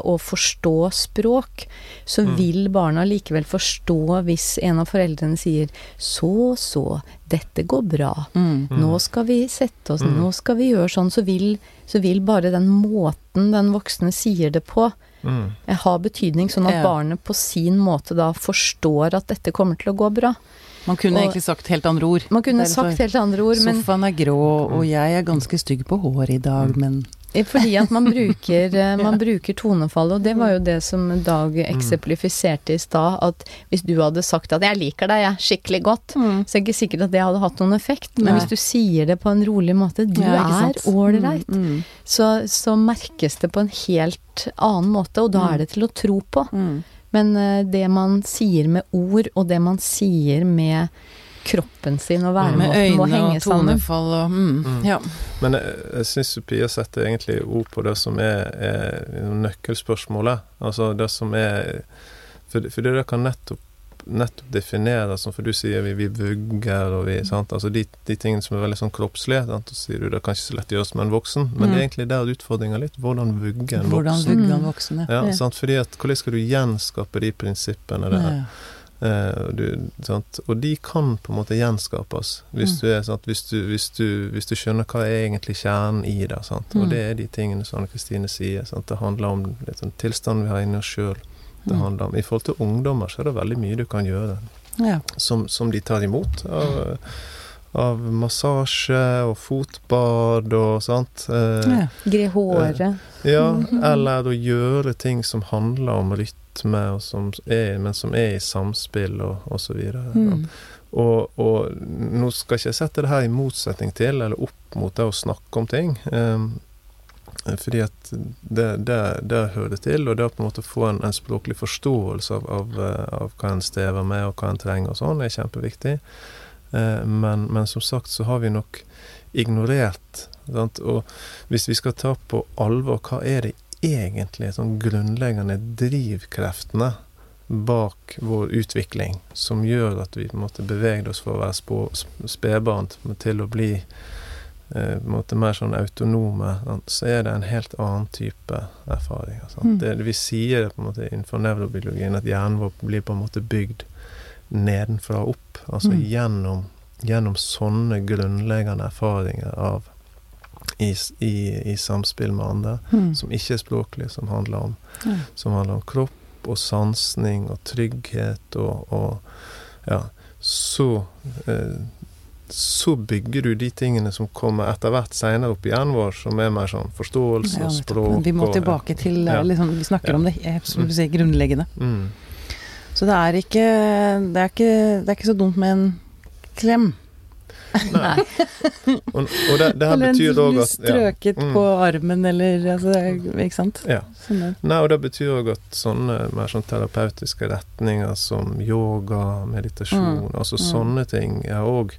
og forstå språk, så Mm. vil barna likevel forstå hvis en av foreldrene sier 'så, så, dette går bra'. Mm. Mm. Nå skal vi sette oss, Mm. nå skal vi gjøre sånn, så vil, så vil bare den måten den voksne sier det på, Mm. eh, ha betydning, sånn at Ja. barnet på sin måte da forstår at dette kommer til å gå bra. Man kunne Og- egentlig sagt helt andre ord. Man kunne sagt helt andre ord, men Sofaen er grå, og jeg er ganske stygg på håret i dag, men fordi at man bruker, eh, <laughs> man bruker tonefallet, og det var jo det som Dag eksemplifiserte i stad, at hvis du hadde sagt at 'jeg liker deg, jeg, skikkelig godt', Mm. så er det ikke sikkert at det hadde hatt noen effekt. Men Nei. hvis du sier det på en rolig måte 'du Ja, er ålreit', Mm, mm, så, så merkes det på en helt annen måte, og da Mm. er det til å tro på. mm. Men eh, det man sier med ord, og det man sier med kroppen sin og Med væremåten, må øyne henge og sammen. tonefall og mm. Mm. Ja. Men jeg, jeg syns Pia setter egentlig ord på det som er, er nøkkelspørsmålet. Altså det som er For, for det kan nettopp, nettopp definere, som for du sier vi, vi vugger og vi sant? Altså de, de tingene som er veldig sånn kroppslige. Sant? Så sier du det kan ikke så lett gjøres med en voksen, men det er Mm. egentlig der utfordringa litt. Hvordan vugge en Hvordan voksen. vugge Mm. en voksen, Ja, Ja. sant? Fordi at Hvordan skal du gjenskape de prinsippene der? Ja. Eh, du, og de kan på en måte gjenskapes, hvis, Mm. du, er? Hvis, du, hvis, du, hvis du skjønner hva er egentlig kjernen i det. Sant? Mm. Og det er de tingene som Anne Kristine sier. Sant? Det handler om litt sånn tilstanden vi har inni oss sjøl. Mm. I forhold til ungdommer så er det veldig mye du kan gjøre Ja. som, som de tar imot. Av, av massasje og fotbad og sånt. Eh, Ja. Gre håret. ja, Mhm. eller å gjøre ting som handler om rytme, og som er, men som er i samspill og, osv. Mm. Og, og nå skal ikke jeg sette det her i motsetning til, eller opp mot det å snakke om ting. Um, fordi at det, det, det hører det til, og det å på en måte få en, en språklig forståelse av, av, eh, av hva en strever med, og hva en trenger og sånn, er kjempeviktig. Uh, men, men som sagt så har vi nok ignorert sant? Og hvis vi skal ta på alvor hva er det egentlig sånn grunnleggende drivkreftene bak vår utvikling som gjør at vi måte beveger oss fra å være spedbarn til å bli eh, måte mer sånn autonome, så er det en helt annen type erfaringer. Mm. Det, vi sier det på en måte innenfor nevrobiologien at hjernen vår blir på en måte bygd nedenfra og opp. Altså Mm. gjennom, gjennom sånne grunnleggende erfaringer av i, i, i samspill med andre, Mm. som ikke er språklig, som handler om, Ja. som handler om kropp og sansning og trygghet og, og ja, så eh, så bygger du de tingene som kommer etter hvert seinere opp i hjernen vår, som er mer sånn forståelse Ja, og språk vi må tilbake til Ja. liksom, Vi snakker Ja. om det eh, som du sier, grunnleggende. Mm. Så det er ikke Det er ikke, det er ikke så dumt med en klem. Nei. Og, og det, det her eller betyr òg en at ja. strøket Mm. på armen, eller altså, Ikke sant? Ja. Sånn Nei, og det betyr òg at sånne mer sånn terapeutiske retninger som yoga, meditasjon, Mm. altså Mm. sånne ting, har òg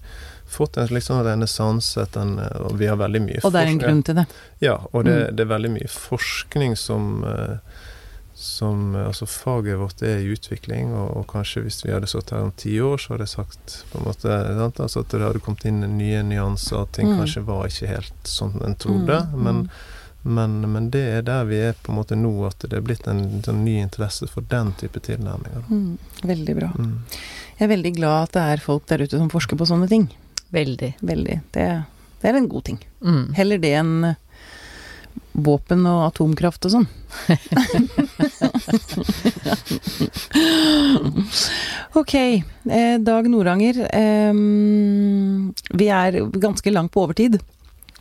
fått en slik sånn renessanse, vi har veldig mye forskning. Og det er en grunn til det. Ja, og det, Mm. det er veldig mye forskning som eh, som Altså, faget vårt er i utvikling, og, og kanskje hvis vi hadde sittet her om ti år, så hadde jeg sagt på en måte sant? Altså at det hadde kommet inn nye nyanser, at ting Mm. kanskje var ikke helt sånn en trodde. Mm, Men, mm. men, men det er der vi er på en måte nå, at det er blitt en en ny interesse for den type tilnærminger. Mm, veldig bra. Mm. Jeg er veldig glad at det er folk der ute som forsker på sånne ting. Veldig. Veldig. Det, det er en god ting. Mm. Heller det enn våpen og atomkraft og sånn. <laughs> ok, eh, Dag Noranger. Eh, vi er ganske langt på overtid.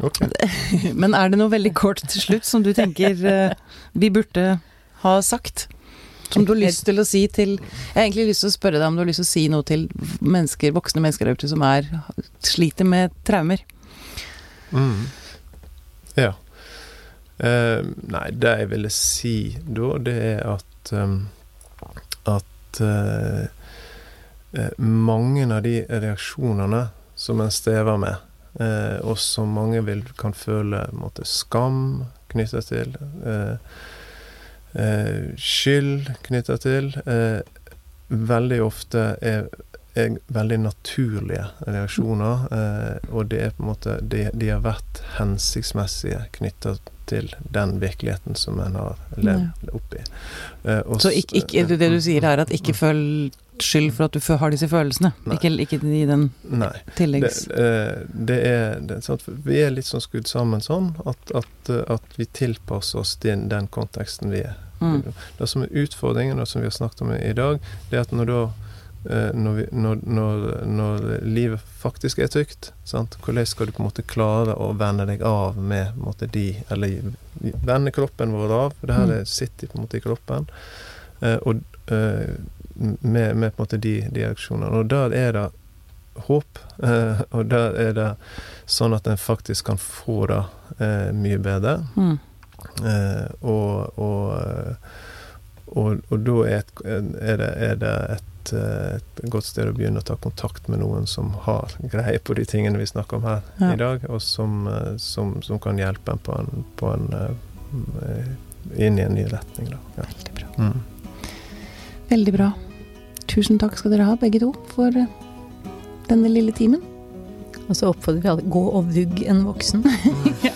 Okay. <laughs> Men er det noe veldig kort til slutt som du tenker eh, vi burde ha sagt? Som du har lyst til å si til Jeg har egentlig lyst til å spørre deg om du har lyst til å si noe til mennesker, voksne mennesker der ute som er, sliter med traumer. Mm. Ja. Uh, nei, det jeg ville si da, det er at um, At uh, mange av de reaksjonene som en strever med, uh, og som mange vil, kan føle måtte, skam knytta til, skyld knytta til, veldig ofte er er veldig naturlige reaksjoner. Eh, og det er på en måte De, de har vært hensiktsmessige knytta til den virkeligheten som en har levd oppi. Eh, så ikke, ikke, det du sier er at ikke følg skyld for at du har disse følelsene? Ikke, ikke i den Nei. tilleggs... Det, eh, det er det, sant? Vi er litt sånn skrudd sammen sånn at, at, at vi tilpasser oss den, den konteksten vi er. Mm. Det som er utfordringen, og som vi har snakket om i dag, det er at når da Eh, når, vi, når, når, når, livet faktisk er trygt. Sant? Hvordan skal du på en måte klare å venne deg av med måte, de Eller vende kroppen vår av. Det her mm. sitter på en måte i kroppen. Eh, og eh, med, med, på en måte de, de aksjonene. Og der er det håp. <laughs> Eh, og der er det sånn at en faktisk kan få det eh, mye bedre. Mm. Eh, og, og, og, og, da er, et, er, det, er det et et, eh, et, godt sted å begynne å ta kontakt med noen som har <laughs> greie på de tingene vi snakker om her ja. i dag, og som, eh, som, som, kan hjelpe en på en, på en uh, inn i en ny retning. Da. Ja. Veldig bra. Mm. Veldig bra. Tusen takk skal dere ha, begge to, for denne lille timen. Og så oppfordrer vi alle gå og vugg en voksen. <laughs> <laughs> ja.